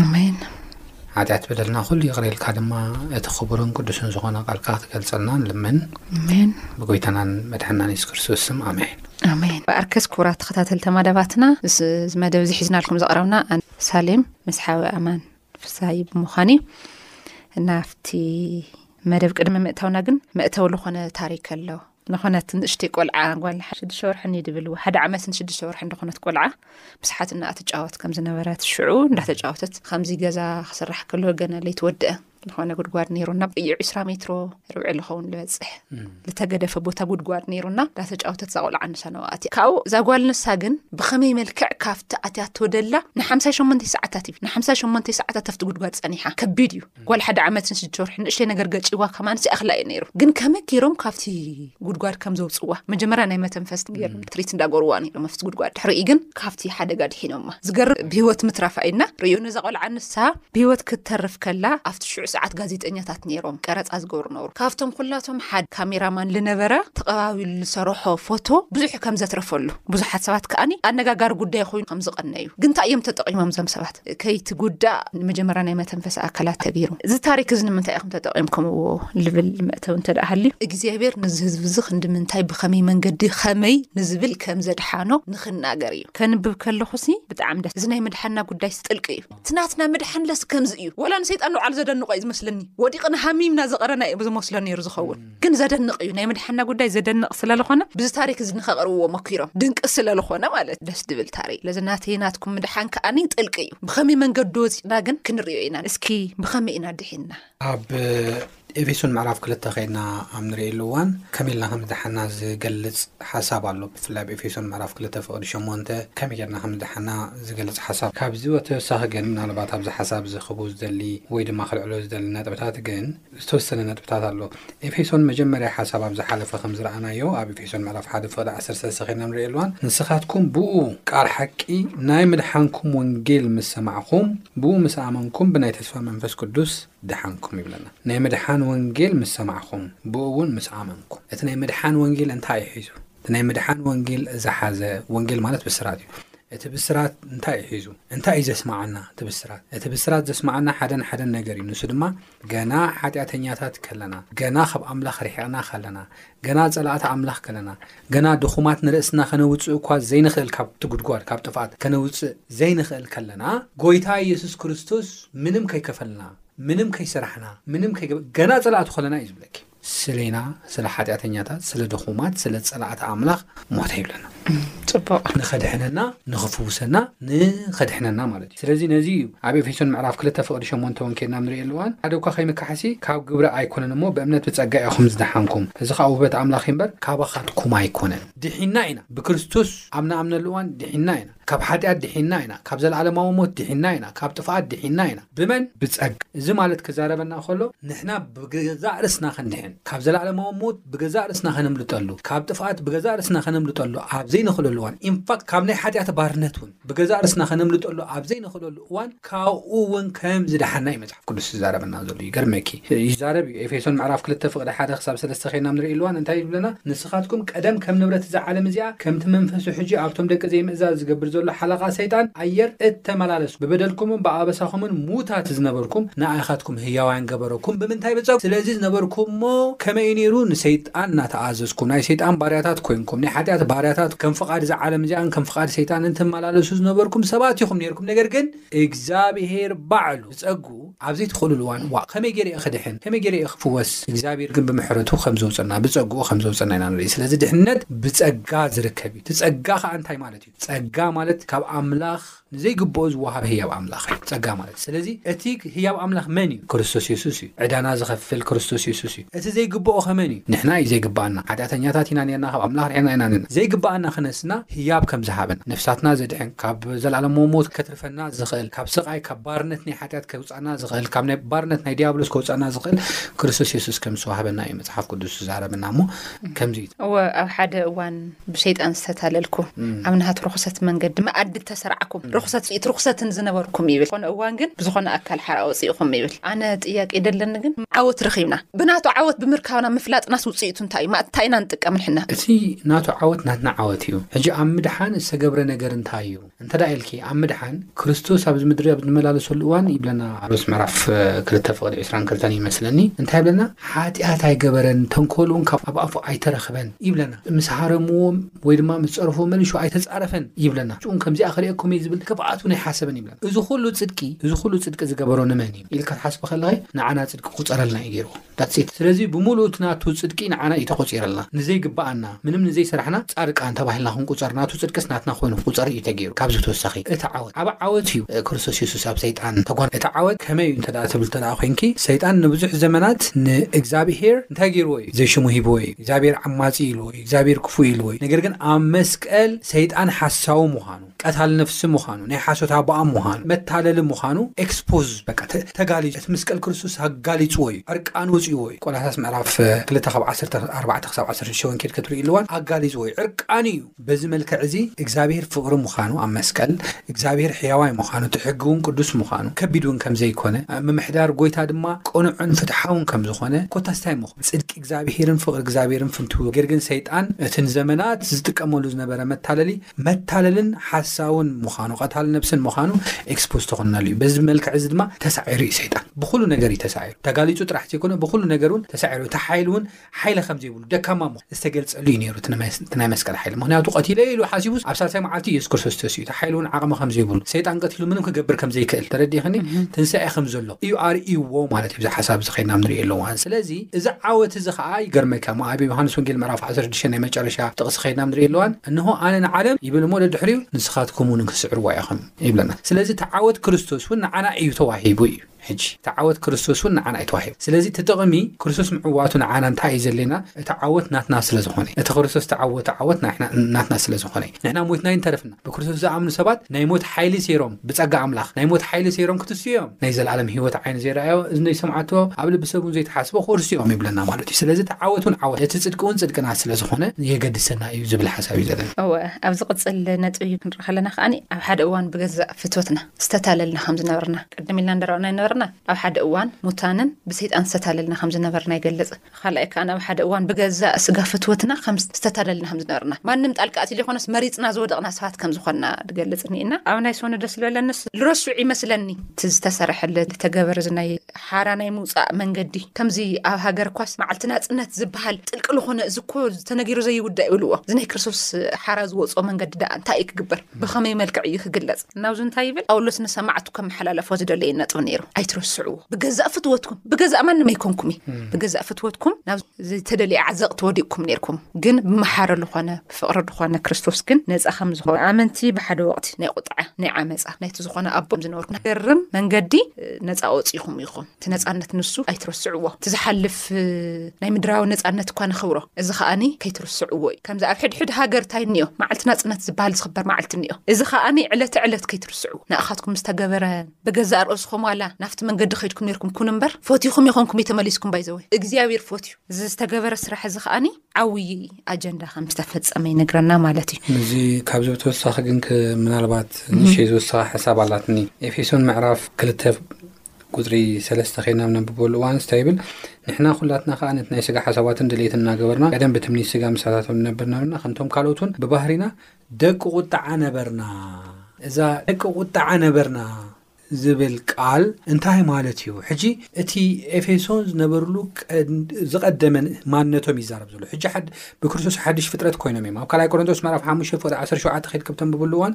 ኣሜን። ሓጢኣት በደልና ኩሉ ይቕረ ኢልካ ድማ እቲ ክቡርን ቅዱስን ዝኾነ ቃልካ ክትገልጸልና ንልምን። ኣሜን። ብጎይታናን መድሓናን የሱስ ክርስቶስ ስም ኣሜን። ኣሜን ብኣርከስ ክቡራት ተኸታተልቲ መደባትና ምስ እዚ መደብ እዚ ሒዝናልኩም ዘቕረብና ኣነ ሳሌም ምስ ሓዊ ኣማን ፍሳይ ብምዃን እዩ ናብቲ መደብ ቅድሚ ምእታውና ግን መእተዊ ዝኾነ ታሪክ ኣሎ ንኾነት ንእሽተይ ቆልዓ ጓል ሽዱሽተ ወርሒ ኒድብልዎ ሓደ ዓመት ንሽዱሽተ ወርሒ ንኾነት ቆልዓ ብስሓት እና እትጫወት ከም ዝነበረት ሽዑ እንዳተጫወተት ከምዚ ገዛ ክስራሕ ከሎ ገና ለይትወድአ ዝኾነ ጉድጓድ ነይሩና እዩ ዕስራ ሜትሮ ርብዒ ዝኸውን ዝበፅሕ ዝተገደፈ ቦታ ጉድጓድ ነይሩና እንዳተጫወተት ዛቆልዓ ንሳ ነዋኣት እያ ካብኡ እዛ ጓል ንሳ ግን ብኸመይ መልክዕ ካብቲ ኣትያቶ ደላ ንሓምሳ ሸሞንተ ሰዓታት እዩ ንሓምሳ ሸሞንተ ሰዓታት ኣብቲ ጉድጓድ ፀኒሓ ከቢድ እዩ ጓል ሓደ ዓመትን ሽዱሽተ ወርሒ ንእሽተይ ነገር ገጭዋ ከማንስ ይኣኽላ እዩ ነይሩ ግን ከመይ ገይሮም ካብቲ ጉድጓድ ከም ዘውፅዋ መጀመርያ ናይ መተንፈስ ገይሮም ትሪት እንዳጎርዋ ነይሮም ኣብቲ ጉድጓድ ድሕሪኡ ግን ካብቲ ሓደጋ ድሒኖማ ዝገርም ብሂወት ምትራፋ ኢልና ርእዮ ነዛ ቆልዓ ንሳ ብሂወት ክትተርፍ ከላ ኣብቲ ሽዑ ሰዓት ጋዜጠኛታት ነይሮም ቀረፃ ዝገብሩ ነብሩ ካብቶም ኩላቶም ሓደ ካሜራማን ዝነበረ ተቐባቢሉ ዝሰረሖ ፎቶ ብዙሕ ከም ዘትረፈሉ ብዙሓት ሰባት ከዓኒ ኣነጋጋሪ ጉዳይ ኮይኑ ከም ዝቐነዩ ግን እንታይ እዮም ተጠቂሞም ዞም ሰባት ከይትጉዳእ ንመጀመርያ ናይ መተንፈሲ ኣካላት ተገይሩ እዚ ታሪክ እዚ ንምንታይ ኢኹም ተጠቒምኩምዎ ልብል መእተው እንተ ሃልዩ እግዚኣብሔር ንዚ ህዝቢ እዚ ክንዲምንታይ ብኸመይ መንገዲ ከመይ ንዝብል ከም ዘድሓኖ ንክናገር እዩ ከንብብ ከለኹ ሲ ብጣዕሚ ደ እዚ ናይ ምድሓና ጉዳይ ስጥልቂ እዩ ትናትና ምድሓን ለስ ከምዚ እዩ ወላ ንሰይጣን ንውዓሉ ዘደንቆ እዩ ዝመስለኒ ወዲቕና ሃሚምና ዝቐረና እዩ ዝመስሎ ነይሩ ዝኸውን ግን ዘደንቕ እዩ ናይ መድሓና ጉዳይ ዘደንቕ ስለዝኾነ ብዚ ታሪክ እዚ ንከቕርብዎ መኪሮም ድንቂ ስለዝኾነ ማለት ደስ ድብል ታሪክ ለዚ ናተይ ናትኩም ምድሓን ከዓኒ ጥልቂ እዩ ብኸመይ መንገዲ ወፂእና ግን ክንሪዮ ኢና እስኪ ብኸመይ ኢና ድሒንና ኣብ ኤፌሶን ምዕራፍ ክልተ ከይና ኣብ ንርእየሉ እዋን ከመይ ኢልና ከም ዝደሓና ዝገልፅ ሓሳብ ኣሎ ብፍላይ ኣብ ኤፌሶን ምዕራፍ ክልተ ፍቕዲ ሸሞንተ ከመይ ጌርና ከም ዝደሓና ዝገልፅ ሓሳብ ካብዚ ወተወሳኺ ግን ምናልባት ኣብዚ ሓሳብ እዚ ክቡ ዝደሊ ወይ ድማ ክልዕሎ ዝደሊ ነጥብታት ግን ዝተወሰነ ነጥብታት ኣሎ። ኤፌሶን መጀመርያ ሓሳብ ኣብ ዝሓለፈ ከም ዝረኣናዮ ኣብ ኤፌሶን ምዕራፍ ሓደ ፍቅዲ ዓሰርተ ሰለስተ ከድና ንርእዮ ኣልዋን ንስኻትኩም ብእኡ ቃል ሓቂ ናይ ምድሓንኩም ወንጌል ምስ ሰማዕኹም ብእኡ ምስ ኣመንኩም ብናይ ተስፋ መንፈስ ቅዱስ ደሓንኩም ይብለና። ናይ ምድሓን ወንጌል ምስ ሰማዕኹም ብእኡ እውን ምስ ኣመንኩም። እቲ ናይ ምድሓን ወንጌል እንታይ እዩ ሒዙ? እቲ ናይ ምድሓን ወንጌል ዝሓዘ ወንጌል ማለት ብስራት እዩ። እቲ ብስራት እንታይ እዩ ሒዙ? እንታይ እዩ ዘስማዓና እቲ ብስራት? እቲ ብስራት ዘስማዓና ሓደን ሓደን ነገር እዩ። ንሱ ድማ ገና ሓጢኣተኛታት ከለና፣ ገና ኻብ ኣምላኽ ርሒቕና ኸለና፣ ገና ጸላእቲ ኣምላኽ ከለና፣ ገና ድኹማት ንርእስና ኸነውጽእ እኳ ዘይንኽእል ካብቲ ጕድጓድ ካብ ጥፍኣት ከነውጽእ ዘይንኽእል ከለና ጐይታ የሱስ ክርስቶስ ምንም ከይከፈልና ምንም ከይሰራሕና ምንም ከይገበ ገና ጸላእቱ ከለና እዩ ዝብለኪ። ስሌና ስለ ሓጢኣተኛታት ስለ ድኹማት ስለ ጸላእቲ ኣምላኽ ሞተ ይብለና ጽቡቕ ንኸድሕነና ንኽፍውሰና ንኸድሕነና ማለት እዩ ስለዚ ነዚ እዩ ኣብ ኤፌሶን ምዕራፍ ክልተ ፍቕዲ ሸሞንተ እውን ኬድና ንርእየሉ እዋን ሓደ እኳ ከይምካሕሲ ካብ ግብሪ ኣይኮነን እሞ ብእምነት ብጸጋ ኢኹም ዝደሓንኩም እዚ ከዓ ውህበት ኣምላኽ እምበር ካባኻትኩም ኣይኮነን ድሒና ኢና ብክርስቶስ ኣብ ንኣምነሉ እዋን ድሒና ኢና ካብ ሓጢኣት ድሒንና ኢና፣ ካብ ዘለዓለማዊ ሞት ድሒንና ኢና፣ ካብ ጥፍኣት ድሒንና ኢና። ብመን? ብጸጋ። እዚ ማለት ክዛረበና ከሎ ንሕና ብገዛእ ርእስና ክንድሕን፣ ካብ ዘለዓለማዊ ሞት ብገዛእ ርእስና ከነምልጠሉ፣ ካብ ጥፍኣት ብገዛእ ርእስና ከነምልጠሉ ኣብ ዘይንኽእለሉ እዋን፣ in fact ካብ ናይ ሓጢኣት ባርነት እውን ብገዛእ ርእስና ከነምልጠሉ ኣብ ዘይንኽእለሉ እዋን ካብኡ እውን ከም ዝደሓንና እዩ ቅዱስ ዝዛረበና ዘሎ ይገርመኪ ይዛረብ እዩ ኤፌሶን ምዕራፍ ክልተ ፍቅዲ ሓደ ክሳብ ሰለስተ ከይና ኣብ ንርእየሉ እዋን እንታይ እዩ ዝብለና ንስኻትኩም ቀደም ከም ንብረት እዛ ዓለም እዚኣ ከምቲ መንፈሱ ሕጂ ኣብቶም ደቂ ዘይምእዛዝ ዝገብር ዘሎ ሓለቓ ሰይጣን ኣየር እተመላለስኩም ብበደልኩምን ብኣበሳኹምን ምዉታት ዝነበርኩም ንኣኻትኩም ህያዋን ገበረኩም ብምንታይ ብጾ ስለዚ ዝነበርኩሞ ከመይ እዩ ነይሩ ንሰይጣን እናተኣዘዝኩም ናይ ሰይጣን ባርያታት ኮይንኩም ናይ ሓጢኣት ባርያታት ከም ፍቃድ እዛ ዓለም እዚኣን ከም ፍቃድ ሰይጣንን ትመላለሱ ዝነበርኩም ሰባት ኢኹም ነይርኩም ነገር ግን እግዝኣብሄር ባዕሉ ብጸግኡ ኣብ ዘይትኽእሉሉ እዋን ዋእ ከመይ ጌረ እየ ክድሕን ከመይ ጌረ እየ ክፍወስ እግዝኣብሄር ግን ብምሕረቱ ከም ዘውጸና ብጸግኡ ከም ዘውጸና ኢና ንርኢ ስለዚ ድሕነት ብጸጋ ዝርከብ እዩ እቲ ጸጋ ከኣ እንታይ ማለት እዩ ጸጋ ማለት ካብ ኣምላኽ ንዘይግብኦ ዝወሃብ ህያብ ኣምላኽ እዩ ጸጋ ማለት ስለዚ እቲ ህያብ ኣምላኽ መን እዩ ክርስቶስ የሱስ እዩ ዕዳና ዝኸፍል ክርስቶስ የሱስ እዩ እቲ ዘይግብኦ ከመን እዩ? ንሕና እዩ ዘይግብኣና፣ ሓጢኣተኛታት ኢና ኔርና፣ ካብ ኣምላኽ ርሒቕና ኢና ኔርና። ዘይግብኣና ክነስና ህያብ ከም ዝሃበና፣ ነፍሳትና ዘድሕን፣ ካብ ዘለኣለማዊ ሞት ከትርፈና ዝኽእል፣ ካብ ስቓይ፣ ካብ ባርነት ናይ ሓጢኣት ከውጽኣና ዝኽእል፣ ካብ ናይ ባርነት ናይ ድያብሎስ ከውጽኣና ዝኽእል ክርስቶስ የሱስ ከም ዝተዋህበና እዩ መጽሓፍ ቅዱስ ዝዛረበና እሞ ከምዚ እዩ። እወ፣ ኣብ ሓደ እዋን ብሸይጣን ዝተታለልኩም ኣብ ናሃት ርኹሰት መንገዲ መኣዲ እተሰርዓኩም ርኹሰትን እቲ ርኹሰትን ዝነበርኩም ይብል ዝኾነ እዋን ግን ብዝኾነ ኣካል ሓራ ወጺእኹም ይብል ኣነ ጥያቄ ደለኒ ግን ዓወት ረኺብና ብናቱ ዓወት ብምርካብና ምፍላጥናስ ውጽኢቱ እንታይ እዩ ማእት ታይ ኢና ንጥቀም ንሕና እቲ ናቱ ዓወት ናትና ዓወት እዩ ሕጂ ኣብ ምድሓን ዝተገብረ ነገር እንታይ እዩ እንተደኣ ኢልኪ ኣብ ምድሓን ክርስቶስ ኣብዚ ምድሪ ኣብ ዝመላለሰሉ እዋን ይብለና ሮስ ምዕራፍ ክልተ ፍቕዲ ዕስራን ክልተን እዩ መስለኒ እንታይ ይብለና ሓጢኣት ኣይገበረን ተንኮልውን ካብ ኣብ ኣፉ ኣይተረኽበን ይብለና ምስ ሃረምዎ ወይ ድማ ምስ ጸረፍዎ መልሹ ኣይተጻረፈን ይብለና ንሱውን ከምዚኣ ክርእየኩም እየ ዝብል ክፍኣት እውን ኣይሓሰበን ይብለና እዚ ኩሉ ጽድቂ እዚ ኩሉ ጽድቂ ዝገበሮ ንመን እዩ ኢልካ ክትሓስቢ ከለኺ ንዓና ጽድቂ ክቑጸረልና እዩ ገይርዎ That's it ስለዚ ብሙሉኡ እቲ ናቱ ጽድቂ ንዓና ኢዩ ተቆጺረልና ንዘይ ግባኣና ምንም ንዘይ ሰራሕና ጻድቃን ተባሂልና ክንቁጸር ናቱ ጽድቅስ ናትና ኮይኑ ክቁጸር ኢዩ ተጌሩ ካብዚ ብተወሳኪ እቲ ዓወት ዓቢ ዓወት ኢዩ ክርስቶስ የሱስ ኣብ ሰይጣን ተጓን እቲ ዓወት ከመይ ኢዩ እንተ ትብል እንተ ኮንኪ ሰይጣን ንብዙሕ ዘመናት ን እግዛቢሄር እንታይ ጌርዎ ኢዩ ዘይ ሽሙ ሂብዎ ኢዩ እግዛቢሄር ዓማጺ ኢልዎ ኢዩ እግዛቢሄር ክፉእ ኢልዎ ኢዩ ነገር ግን ኣብ መስቀል ሰይጣን ሓሳዊ ምኳኑ ቀታል ነፍሲ ምዃኑ ናይ ሓሶት ኣቡኣ ምዃኑ መታለሊ ምዃኑ ኤክስፖዝ በቃ ተጋሊጹ እቲ መስቀል ክርስቶስ ኣጋሊጽዎ እዩ ዕርቃኑ ኣውጺእዎ እዩ ቆላሳስ ምዕራፍ ክልተ ካብ ዓሰርተ ኣርባዕተ ክሳብ ዓሰርተ ሽዱሽተ ወንጌል ከትርእይሉዋን ኣጋሊጽዎ እዩ ዕርቃኑ እዩ በዚ መልክዕ እዚ እግዚኣብሄር ፍቕሪ ምዃኑ ኣብ መስቀል እግዚኣብሄር ሕያዋይ ምዃኑ እቲ ሕጊ እውን ቅዱስ ምዃኑ ከቢድ እውን ከም ዘይኮነ ምምሕዳር ጎይታ ድማ ቅኑዕን ፍትሓውን ከም ዝኾነ ኮታስ ታይ ምዃኑ ጽድቂ እግዚኣብሄርን ፍቕሪ እግዚኣብሄርን ፍንትው ገርግን ሰይጣን እቲ ንዘመናት ዝጥቀመሉ ዝነበረ መታለሊ መታለልን ሓሳውን ምዃኑ ቀታል ነብስን ምዃኑ ኤክስፖዝ ተኾንናሉ እዩ በዚ መልክዕ እዚ ድማ ተሳዒሩ እዩ ሰይጣን ብኹሉ ነገር እዩ ተሳዒሩ ተጋሊጹ ጥራሕ ዘይኮነ ብኹሉ ነገር እውን ተሳዒሩ እቲ ሓይሊ እውን ሓይለ ከም ዘይብሉ ደካማ ምዃኑ ዝተገልጸሉ እዩ ነይሩ እቲ ናይ መስቀል ሓይሊ ምክንያቱ ቀቲለ ኢሉ ሓሲቡስ ኣብ ሳልሳይ መዓልቲ ኢየሱስ ክርስቶስ ተሲኡ እቲ ሓይሊ እውን ዓቕሚ ከም ዘይብሉ ሰይጣን ቀቲሉ ምንም ክገብር ከም ዘይክእል ተረዲእኽኒ ትንሳኤ ከም ዘሎ እዩ ኣርእይዎ ማለት እዩ። እዚ ሓሳብ እዚ ከይድና ንርእየሉ እዋን ስለዚ እዚ ዓወት እዚ ከኣ ይገርመካ እሞ ኣብ ዮሃንስ ወንጌል ምዕራፍ ዓሰርተ ሽዱሽተ ናይ መጨረሻ ጥቕሲ ከይድና ንርእየሉ እዋን እንሆ ኣነ ንዓለም ይብል እሞ ደድሕሪኡ ንስኻትኩም እውን ክትስዕርዋ ኢኹም ይብለና ስለዚ እቲ ዓወት ክርስቶስ እውን ንዓና እዩ ተዋሂቡ እዩ። ሕጂ እቲ ዓወት ክርስቶስ እውን ንዓና እዩ ተዋሂቡ ስለዚ እቲ ጥቕሚ ክርስቶስ ምዕዋቱ ንዓና እንታይ እዩ ዘድልየና እቲ ዓወት ናትና ስለ ዝኾነ እቲ ክርስቶስ ዝተዓወቶ ዓወት ናሕና ናትና ስለ ዝኾነ እዩ ንሕና ሞይትና ኣይንተርፍን ብክርስቶስ ዝኣምኑ ሰባት ናይ ሞት ሓይሊ ሴሮም ብጸጋ ኣምላኽ ናይ ሞት ሓይሊ ሴሮም ክትስኡ እዮም። ናይ ዘለኣለም ህይወት ዓይኒ ዘይረኣዮ እዝኒ ዘይሰምዓቶ ኣብ ልቢ ሰብውን ዘይተሓስቦ ክወርሱ እዮም ይብለና ማለት እዩ። ስለዚ እቲ ዓወት እውን ዓወት እቲ ጽድቂ እውን ጽድቅና ስለ ዝኾነ የገድሰና እዩ ዝብል ሓሳብ እዩ ዘለኒ። እወ ኣብ ዝቕጽል ነጥቢ ክንርኢ ከለና ከኣ ኣብ ሓደ እዋን ብገዛእ ፍትወትና ዝተታለልና ከም ዝነበርና ቅድም ኢልና እንዳ ረኣናዮ ነበርና ኣብ ሓደ እዋን ሙታንን ብሰይጣን ዝተታለልና ከም ዝነበርና ይገልጽ። ካልኣይ ከኣ ናብ ሓደ እዋን ብገዛእ ስጋ ፍትወትና ከም ዝተታለልና ከም ዝነበርና ማንም ጣልቃ ኣትዩ ዘይኮነስ መሪጽና ዝወደቕና ሰባት ከም ዝኾንና ትገልጽ እኒኤና ኣብ ናይ ሶኒ ደስ ዝበለንስ ልረሱዕ ይመስለኒ እቲ ዝተሰረሐለ ዝተገበረ እዚ ናይ ሓራ ናይ ምውፃእ መንገዲ ከምዚ ኣብ ሃገር ኳስ መዓልቲ ናጽነት ዝበሃል ጥልቂ ዝኾነ እዚ እኮ ተነጊሩ ዘይውዳእ ይብልዎ እዚ ናይ ክርስቶስ ሓራ ዝወፅኦ መንገዲ ደኣ እንታይ እዩ ክግበር ብኸመይ መልክዕ እዩ ክግለጽ? ናብዚ እንታይ ይብል ጳውሎስ ንሰማዕቱ ከመሓላለፎ ዝደለየ ነጥቢ ነይሩ? ኣይትረስዕዎ። ብገዛእ ፍትወትኩም፣ ብገዛእ ማንም ኣይኮንኩም እዩ። ብገዛእ ፍትወትኩም ናብ ዝተደለየ ዓዘቕቲ ወዲቕኩም ነይርኩም። ግን ብመሓረ ልኾነ ብፍቕሪ ልኾነ ክርስቶስ ግን ነጻ ከም ዝኾነ ኣመንቲ ብሓደ ወቕቲ ናይ ቁጥዐ ናይ ዓመጻ ናይቲ ዝኾነ ኣቦ ዝነበርኩም ገርም መንገዲ ነጻ ወጺኹም ኢኹም። እቲ ነፃነት ንሱ ኣይትረስዕዎ እቲ ዝሓልፍ ናይ ምድራዊ ነፃነት እኳ ነኽብሮ እዚ ከዓኒ ከይትርስዕዎ እዩ ከምዚ ኣብ ሕድሕድ ሃገር እንታይ እኒኦ መዓልቲ ናፅነት ዝበሃል ዝኽበር መዓልቲ እኒኦ እዚ ከዓኒ ዕለተ ዕለት ከይትርስዕዎ ንኣኻትኩም ዝተገበረ ብገዛእ ርእስኹም ዋላ ናብቲ መንገዲ ከይድኩም ነርኩም ኩኑ እምበር ፎቲኹም ይኾንኩም እዩ ተመሊስኩም ባይዘወ እግዚኣብሔር ፎትዩ እዚ ዝተገበረ ስራሕ እዚ ከዓኒ ዓብዪ ኣጀንዳ ከም ዝተፈፀመ ይነግረና ማለት እዩ እዚ ካብዚ ብተወሳኺ ግን ምናልባት ንሸይ ዝወሰኻ ሓሳብ ኣላትኒ ኤፌሶን ምዕራፍ ክልተ ቁጽሪ ሰለስተ ኬድና ኣብ ነንብበሉ እዋንስ እንታይ ይብል? ንሕና ኩላትና ከኣ ነቲ ናይ ስጋ ሓሳባትን ድሌትን እናገበርና ቀደም ብትምኒት ስጋ ምሳታቶም ንነብር ነበርና፣ ከምቶም ካልኦት እውን ብባህሪና ደቂ ቁጥዓ ነበርና። እዛ ደቂ ቁጥዓ ነበርና ዝብል ቃል እንታይ ማለት እዩ? ሕጂ እቲ ኤፌሶን ዝነበርሉ ዝቐደመ ማንነቶም እዩ ዝዛረብ ዘሎ። ሕጂ ብክርስቶስ ሓድሽ ፍጥረት ኮይኖም እዮም። ኣብ ካልኣይ ቆሮንቶስ ምዕራፍ ሓሙሽተ ፍቕዲ ዓሰርተ ሸውዓተ ኬድካ ብተንብብሉ እዋን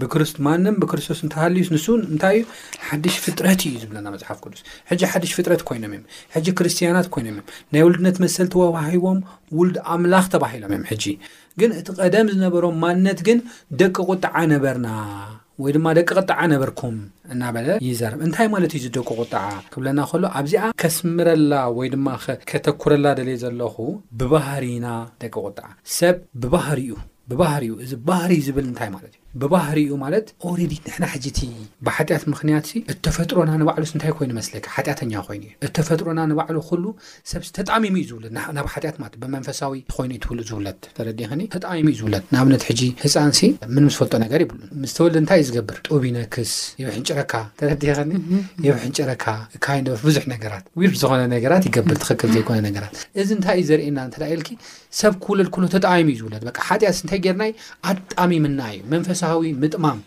ብክርስት ማንም ብክርስቶስ እንተሃልዩስ ንሱ እንታይ እዩ ሓድሽ ፍጥረት እዩ ዝብለና መፅሓፍ ቅዱስ ሕጂ ሓድሽ ፍጥረት ኮይኖም እዮም ሕጂ ክርስትያናት ኮይኖም እዮም ናይ ውልድነት መሰል ተዋሂቦም ውልድ ኣምላኽ ተባሂሎም እዮም ሕጂ ግን እቲ ቀደም ዝነበሮም ማንነት ግን ደቂ ቁጥዓ ነበርና ወይ ድማ ደቂ ቁጥዓ ነበርኩም እናበለ ይዛረብ እንታይ ማለት እዩ ዝደቂ ቁጥዓ ክብለና ከሎ ኣብዚኣ ከስምረላ ወይ ድማ ከተኩረላ ደልየ ዘለኹ ብባህሪና ደቂ ቁጥዓ ሰብ ብባህሪኡ ብባህሪኡ እዚ ባህሪ ዝብል እንታይ ማለት እዩ? ብባህሪኡ ማለት ኦረዲ ንሕና ሕጂ እቲ ብሓጢኣት ምኽንያት ሲ እተፈጥሮና ንባዕሉስ እንታይ ኮይኑ መስለካ ሓጢኣተኛ ኮይኑ እዩ እተፈጥሮና ንባዕሉ ኩሉ ሰብሲ ተጣሚሙ እዩ ዝውለድ ናብ ናብ ሓጢኣት ማለት ብመንፈሳዊ ኮይኑ እዩ ትውሉ ዝውለድ ተረዲኽኒ ተጣሚሙ እዩ ዝውለድ ንኣብነት ሕጂ ህጻን ሲ ምንም ዝፈልጦ ነገር የብሉን ምስ ተወልደ እንታይ እዩ ዝገብር ጡብ ይነክስ ይብሕንጭረካ ተረዲኽኒ ይብሕንጭረካ ካይንድ ኦፍ ብዙሕ ነገራት ዊርድ ዝኾነ ነገራት ይገብር ትኽክል ዘይኮነ ነገራት እዚ እንታይ እዩ ዘርእየና እንተ ኢልኪ ሰብ ክውለድ ከሎ ተጣሚሙ እዩ ዝውለድ። በቃ ሓጢኣትስ እንታይ ጌርና እዩ? ኣጣሚምና እዩ። መንፈሳዊ ምጥማም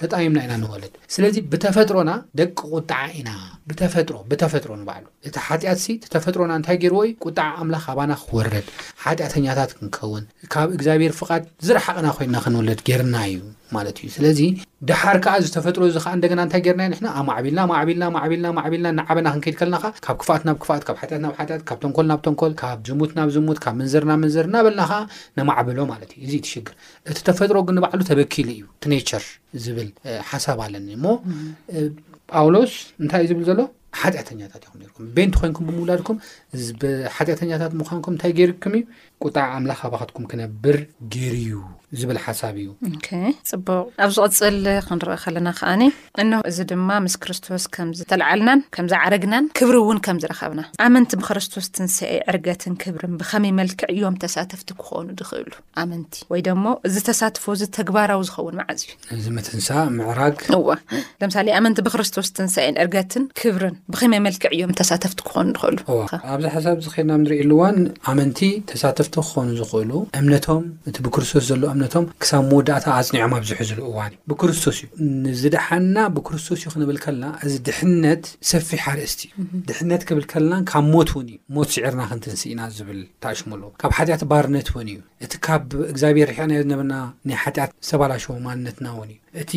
ተጣሚምና ኢና ንወለድ። ስለዚ ብተፈጥሮና ደቂ ቁጥዓ ኢና። ብተፈጥሮ ብተፈጥሮ ንባዕሉ እቲ ሓጢኣትሲ እቲ ተፈጥሮና እንታይ ጌርዎ እዩ? ቁጥዓ ኣምላኽ ኣባና ክወርድ፣ ሓጢኣተኛታት ክንከውን፣ ካብ እግዚኣብሄር ፍቓድ ዝረሓቕና ኮይንና ክንውለድ ጌርና እዩ። ማለት እዩ ስለዚ ደሓር ከኣ እዚ ተፈጥሮ እዚ ከኣ እንደገና እንታይ ጌርናዮ ንሕና ኣማዕቢልና ኣማዕቢልና ኣማዕቢልና ኣማዕቢልና እናዓበና ክንከይድ ከለና ከኣ ካብ ክፍኣት ናብ ክፍኣት ካብ ሓጢኣት ናብ ሓጢኣት ካብ ተንኮል ናብ ተንኮል ካብ ዝሙት ናብ ዝሙት ካብ ምንዝር ናብ ምንዝር እናበልና ከኣ ነማዕብሎ ማለት እዩ እዚ እቲ ሽግር እቲ ተፈጥሮ ግን ንባዕሉ ተበኪሉ እዩ እቲ ኔቸር ዝብል ሓሳብ ኣለኒ እሞ ጳውሎስ እንታይ እዩ ዝብል ዘሎ ሓጢኣተኛታት ኢኹም ርኩም ቤንቲ ኮይንኩም ብምውላድኩም ሓጢኣተኛታት ምዃንኩም እንታይ ገይርኩም እዩ ቁጣዕ ኣምላኽ ኣባኻትኩም ክነብር ገይሩ እዩ ዝብል ሓሳብ እዩ። ጽቡቕ ኣብ ዝቕጽል ክንርእ ከለና ከኣኒ እነሆ እዚ ድማ ምስ ክርስቶስ ከም ዝተልዓልናን ከም ዝዓረግናን ክብሪ እውን ከም ዝረኸብና ኣመንቲ ብክርስቶስ ትንሳኤ ዕርገትን ክብርን ብኸመይ መልክዕ እዮም ተሳተፍቲ ክኾኑ ዝኽእሉ ኣመንቲ ወይ ደሞ እዚ ተሳትፎ እዚ ተግባራዊ ዝኸውን መዓዝ እዩ? እዚ ምትንሳእ ምዕራግ እወ ለምሳሌ ኣመንቲ ብክርስቶስ ትንሳኤን ዕርገትን ክብርን ብኸመይ መልክዕ እዮም ተሳተፍቲ ክኾኑ ዝኽእሉ እወ ኣብዚ ሓሳብ እዚ ኸይድና ንርእየሉ እዋን ኣመንቲ ተሳተፍቲ ክኾኑ ዝኽእሉ እምነቶም እቲ ብክርስቶስ ዘሎ እምነቶም ክሳብ መወዳእታ ኣጽኒዖም ኣብ ዝሕዝሉ እዋን እዩ ብክርስቶስ እዩ ንዝደሓንና ብክርስቶስ እዩ ክንብል ከለና እዚ ድሕነት ሰፊሕ ኣርእስቲ እዩ ድሕነት ክብል ከለና ካብ ሞት እውን እዩ ሞት ስዒርና ክንትንስእ ኢና ዝብል ተኣሽሙ ኣለዎ ካብ ሓጢኣት ባርነት እውን እዩ እቲ ካብ እግዚኣብሔር ርሒቕናዮ ዝነበርና ናይ ሓጢኣት ዝተባላሸወ ማንነትና እውን እዩ። እቲ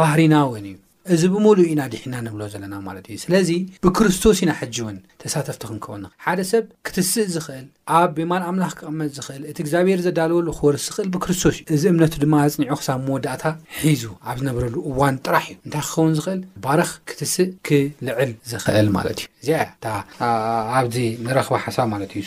ባህሪና እውን እዩ። እዚ ብምሉኡ ኢና ድሒና ንብሎ ዘለና ማለት እዩ። ስለዚ ብክርስቶስ ኢና ሕጂ እውን ተሳተፍቲ ክንከውን ንኽእል። ሓደ ሰብ ክትስእ ዝኽእል፣ ኣብ የማን ኣምላኽ ክቕመጥ ዝኽእል፣ እቲ እግዚኣብሔር ዘዳለወሉ ክወርስ ዝኽእል ብክርስቶስ እዩ። እዚ እምነቱ ድማ ኣጽኒዑ ክሳብ መወዳእታ ሒዙ ኣብ ዝነብረሉ እዋን ጥራሕ እዩ እንታይ ክኸውን ዝኽእል? ክባረኽ፣ ክትስእ፣ ክልዕል ዝኽእል ማለት እዩ። እዚኣ እያ እታ ኣብዚ ንረኽባ ሓሳብ ማለት እዩ።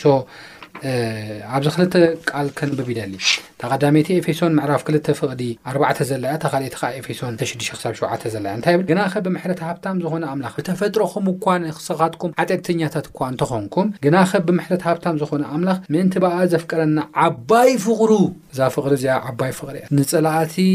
ኣብዚ ክልተ ቃል ከንብብ ይደሊ እታ ቀዳመይቲ ኤፌሶን ምዕራፍ ክልተ ፍቕዲ ኣርባዕተ ዘላ እያ እታ ካልኣይቲ ከዓ ኤፌሶን ሽዱሽተ ክሳብ ሸውዓተ ዘላ እያ እንታይ ይብል ግናኸ ብምሕረት ሃብታም ዝኾነ ኣምላኽ ብተፈጥሮኹም እኳ ንስኻትኩም ሓጢኣተኛታት እኳ እንተኾንኩም ግናኸ ብምሕረት ሃብታም ዝኾነ ኣምላኽ ምእንቲ በኣ ዘፍቀረና ዓባይ ፍቕሩ እዛ ፍቕሪ እዚኣ ዓባይ ፍቕሪ እያ ንጸላእቲ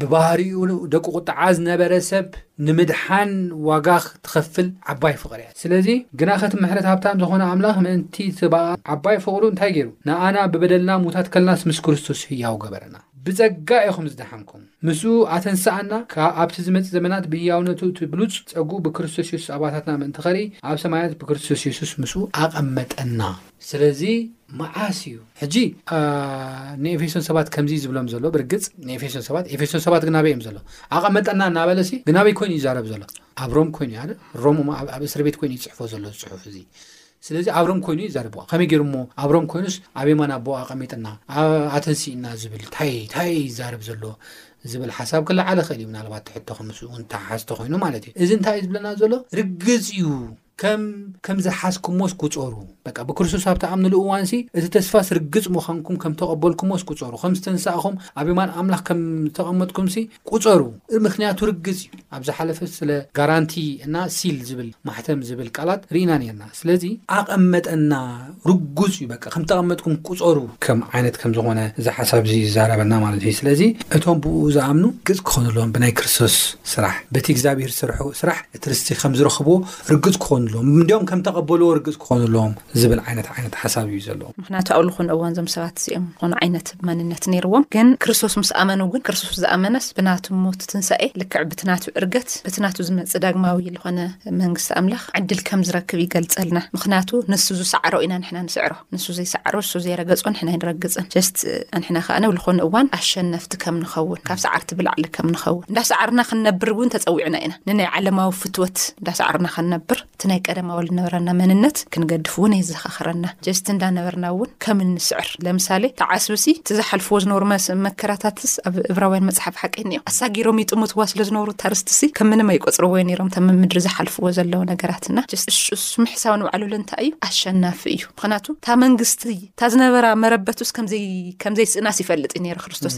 ብባህሪኡ ደቂ ቁጥዓ ዝነበረ ሰብ ንምድሓን ዋጋ ትኸፍል ዓባይ ፍቕሪ እያ። ስለዚ ግናኸ እቲ ምሕረት ሃብታም ዝኾነ ኣምላኽ ምእንቲ እቲ ብኣኣ ዓባይ ፍቕሩ እንታይ ገይሩ? ንኣና ብበደልና ሙታት ከለናስ ምስ ክርስቶስ ህያው ገበረና። ብጸጋ ኢኹም ዝደሓንኩም። ምስኡ ኣተንስኣና ከኣ ኣብቲ ዝመጽእ ዘመናት ብህያውነቱ እቲ ብሉጽ ጸግኡ ብክርስቶስ የሱስ ኣባታትና ምእንቲ ከርኢ ኣብ ሰማያት ብክርስቶስ የሱስ ምስኡ ኣቐመጠና። ስለዚ መዓስ እዩ ሕጂ ንኤፌሶን ሰባት ከምዚ እዩ ዝብሎም ዘሎ ብርግጽ ንኤፌሶን ሰባት ኤፌሶን ሰባት ግን ኣበይ እዮም ዘሎ ኣቐመጠና እናበለሲ ግን ኣበይ ኮይኑ ይዛረብ ዘሎ ኣብ ሮም ኮይኑ እዩ ሮም ኣብ እስር ቤት ኮይኑ ይጽሕፎ ዘሎ ዝጽሑፍ እዚ ስለዚ ኣብ ሮም ኮይኑ ይዛረብ ከመይ ገይሩ እሞ ኣብ ሮም ኮይኑስ ኣብ የማን ኣቦ ኣቐሚጥና ኣተንሲእና ዝብል ታይ ታይ ይዛረብ ዘሎ ዝብል ሓሳብ ክለዓለ ክእል እዩ ምናልባት ትሕቶ ከምስኡ እንተሓሓዝተ ኮይኑ ማለት እዩ እዚ እንታይ እዩ ዝብለና ዘሎ ርግፅ እዩ ከም ከም ዝሓዝኩሞስ ቍጸሩ። በቃ ብክርስቶስ ኣብ ትኣምንሉ እዋንሲ፣ እቲ ተስፋስ ርግጽ ምዃንኩም ከም ተቐበልኩሞስ ቍጸሩ። ከም ዝተንሳእኹም፣ ኣብ የማን ኣምላኽ ከም ዝተቐመጥኩምሲ ቍጸሩ። ምኽንያቱ ርግጽ እዩ። ኣብ ዝሓለፈ ስለ ጋራንቲ እና ሲል ዝብል፣ ማሕተም፣ ዝብል ቃላት ርኢና ኔርና። ስለዚ። ኣቐመጠና። ርጉጽ እዩ በቃ ከም ተቐመጥኩም ቁጸሩ ከም ዓይነት ከም ዝኾነ እዚ ሓሳብ እዚ ይዛረበና ማለት እዩ ስለዚ እቶም ብኡ ዝኣምኑ ግጽ ክኾኑ ኣለዎም ብናይ ክርስቶስ ስራሕ በቲ እግዚኣብሔር ዝሰርሖ ስራሕ እቲ ርስቲ ከም ዝረኽብዎ ርግጽ ክኾኑ ኣለዎም እንዲኦም ከም ተቐበልዎ ርግጽ ክኾኑ ኣለዎም ዝብል ዓይነት ዓይነት ሓሳብ እዩ ዘለዎ ምክንያቱ ኣብ ዝኾነ እዋን ዞም ሰባት እዚኦም ዝኾነ ዓይነት መንነት ነይርዎም ግን ክርስቶስ ምስ ኣመኑ ግን ክርስቶስ ዝኣመነስ ብናቱ ሞት ትንሳኤ ልክዕ ብትናቱ ዕርገት ብትናቱ ዝመፅ ዳግማዊ ዝኾነ መንግስቲ ኣምላኽ ዕድል ከም ዝረክብ ይገልጸልና ምክንያቱ ንሱ ዝሰዕሮ ኢና ንሕና ንስዕሮ ንሱ ዘይሰዕሮ ንሱ ዘይረገጾ ንሕና ይንረግጽን ጀስት ኣንሕና ከኣ ንብልኾነ እዋን ኣሸነፍቲ ከም ንኸውን ካብ ሰዓርቲ ብላዕሊ ከም ንኸውን እንዳሰዓርና ክንነብር እውን ተጸዊዕና ኢና ንናይ ዓለማዊ ፍትወት እንዳሰዓርና ክንነብር እቲ ናይ ቀደማዊ ዝነበረና መንነት ክንገድፍ እውን የዘኻኽረና ጀስት እንዳነበርና እውን ከም እንስዕር ለምሳሌ እቲ ዓስብሲ እቲ ዝሓልፍዎ ዝነበሩ መከራታትስ ኣብ እብራውያን መፅሓፍ ሓቂ እኒኦ ኣሳጊሮም ይጥምትዋ ስለ ዝነበሩ እታ ርስትሲ ከም ምንም ኣይቆፅርዎ ነይሮም እቶም ኣብ ምድሪ ዝሓልፍዎ ዘለዉ ነገራትና ጀስት እሱ እሱ ምሕሳብ ንባዕሉ እንታይ እዩ ኣሸናፊ እዩ ምክንያቱ እታ መንግስቲ እታ ዝነበራ መረበቱስ ከምዘይ ከምዘይስእናስ ይፈልጥ እዩ ነይሩ ክርስቶስ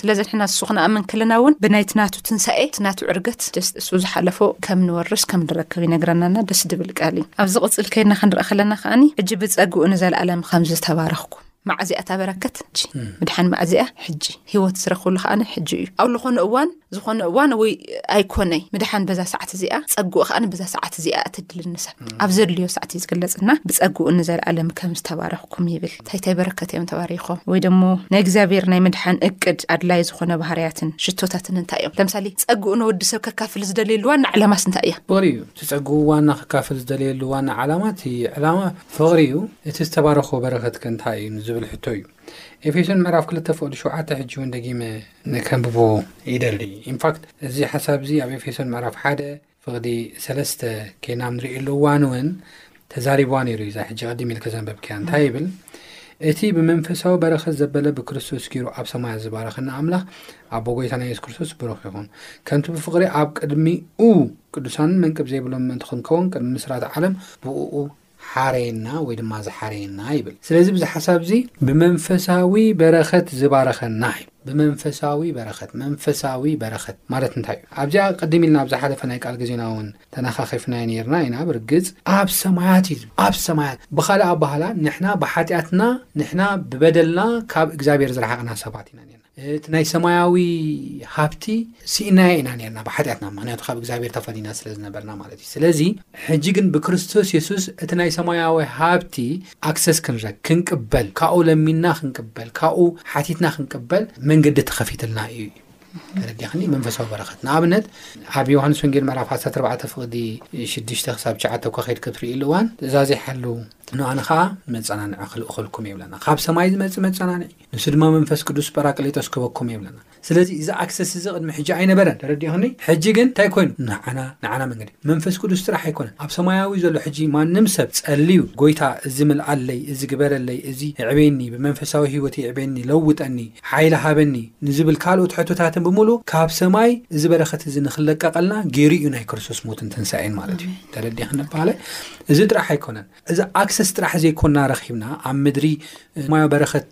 ስለዚ ንሕና ንሱ ክንኣምን ከለና እውን ብናይቲ ናቱ ትንሳኤ እቲ ናቱ ዕርገት ደስ እሱ ዝሓለፎ ከም ንወርስ ከም ንረከብ ይነግረናና ደስ ድብል ቃል እዩ ኣብዚ ቅፅል ከይድና ክንርኢ ከለና ከዓኒ ሕጂ ብፀግኡ ንዘለኣለም ከም ዝተባረኽኩ መዓዚያ እታ በረከት ሕጂ ምድሓን መዓዚያ ሕጂ ሂወት ዝረኽብሉ ከዓኒ ሕጂ እዩ ኣብ ዝኾነ እዋን ዝኾነ እዋን ወይ ኣይኮነይ ምድሓን በዛ ሰዓት እዚኣ ፀግኡ ከዓኒ በዛ ሰዓት እዚኣ እትድልኒ ሰብ ኣብ ዘድልዮ ሰዓት እዩ ዝግለፅና ብፀግኡ ንዘለኣለም ከም ዝተባረኽኩም ይብል ታይታይ በረከት እዮም ተባሪኾም ወይ ደሞ ናይ እግዚኣብሔር ናይ ምድሓን እቅድ ኣድላይ ዝኾነ ባህርያትን ሽቶታትን እንታይ እዮም ለምሳሌ ፀግኡ ንወዲ ሰብ ከካፍል ዝደልየሉ ዋና ዕላማስ እንታይ እያ ፍቕሪ እዩ እቲ ፀግኡ ዋና ክካፍል ዝደልየሉ ዋና ዓላማ እቲ ዕላማ ፍቕሪ እዩ እቲ ዝተባረኾ በረከት ከ እንታይ እዩ ንዝብል ሕቶ እዩ ኤፌሶን ምዕራፍ ክልተ ፍቕዲ ሸውዓተ ሕጂ እውን ደጊመ ንከንብቦ ይደሊ ኢንፋክት እዚ ሓሳብ እዚ ኣብ ኤፌሶን ምዕራፍ ሓደ ፍቕዲ ሰለስተ ኬና ንሪእየሉ እዋን እውን ተዛሪብዋ ነይሩ እዩ እዛ ሕጂ ቀዲም ኢልከ ዘንበብክያ እንታይ ይብል እቲ ብመንፈሳዊ በረኸት ዘበለ ብክርስቶስ ገይሩ ኣብ ሰማያት ዝባረኸና ኣምላኽ ኣቦ ጎይታ ናይ የሱስ ክርስቶስ ብሩኽ ይኹን ከምቲ ብፍቕሪ ኣብ ቅድሚኡ ቅዱሳንን መንቅብ ዘይብሎም ምእንቲ ክንከውን ቅድሚ ምስራት ዓለም ብእኡ ሓረየና ወይ ድማ ዝሓረየና ይብል ስለዚ ብዚ ሓሳብ እዚ ብመንፈሳዊ በረኸት ዝባረኸና እዩ ብመንፈሳዊ በረኸት መንፈሳዊ በረኸት ማለት እንታይ እዩ ኣብዚኣ ቅድም ኢልና ኣብ ዝሓለፈ ናይ ቃል ግዜና እውን ተናኻኺፍናዮ ነርና ኢና ብርግፅ ኣብ ሰማያት እዩ ዝብል። ኣብ ሰማያት ብካልእ ኣባህላ ንሕና ብሓጢኣትና ንሕና ብበደልና ካብ እግዚኣብሔር ዝረሓቕና ሰባት ኢና ነርና እቲ ናይ ሰማያዊ ሃብቲ ስኢናዮ ኢና ነርና ብሓጢኣትና ምክንያቱ ካብ እግዚኣብሔር ተፈሊና ስለ ዝነበርና ማለት እዩ ስለዚ ሕጂ ግን ብክርስቶስ የሱስ እቲ ናይ ሰማያዊ ሃብቲ ኣክሰስ ክንረክ ክንቅበል ካብኡ ለሚና ክንቅበል ካብኡ ሓቲትና ክንቅበል መንገዲ ተኸፊትልና እዩ ተረዲኽኒ መንፈሳዊ በረኸት ንኣብነት ኣብ ዮሃንስ ወንጌል ምዕራፍ 14 ፍቕዲ 6 ክሳብ 9 እኳ ከይድ ክትርእሉ እዋን ትእዛዘ ይሓልው ንኣነ ከዓ መፀናንዒ ክልእኸልኩም የብለና ካብ ሰማይ ዝመፅእ መፀናንዒ ንሱ ድማ መንፈስ ቅዱስ ጰራቅሊጦስ ክህበኩም እየ ይብለና ስለዚ እዚ ኣክሰስ እዚ ቅድሚ ሕጂ ኣይነበረን ተረዲእክኒ ሕጂ ግን እንታይ ኮይኑ ንዓና ንዓና መንገዲ መንፈስ ቅዱስ ጥራሕ ኣይኮነን ኣብ ሰማያዊ ዘሎ ሕጂ ማንም ሰብ ጸልዩ ጎይታ እዚ ምልኣለይ እዚ ግበረለይ እዚ እዕቤኒ ብመንፈሳዊ ህይወት ይዕቤኒ ለውጠኒ ሓይሊ ሃበኒ ንዝብል ካልኦት ሕቶታትን ብምሉእ ካብ ሰማይ እዚ በረከት እዚ ንክለቀቀልና ገይሩ እዩ ናይ ክርስቶስ ሞትን ትንሳኤን ማለት እዩ ተረዲእክኒ በሃለ እዚ ጥራሕ ኣይኮነን እዚ ኣክሰስ ጥራሕ ዘይኮና ረኺብና ኣብ ምድሪ ማዮ በረኸት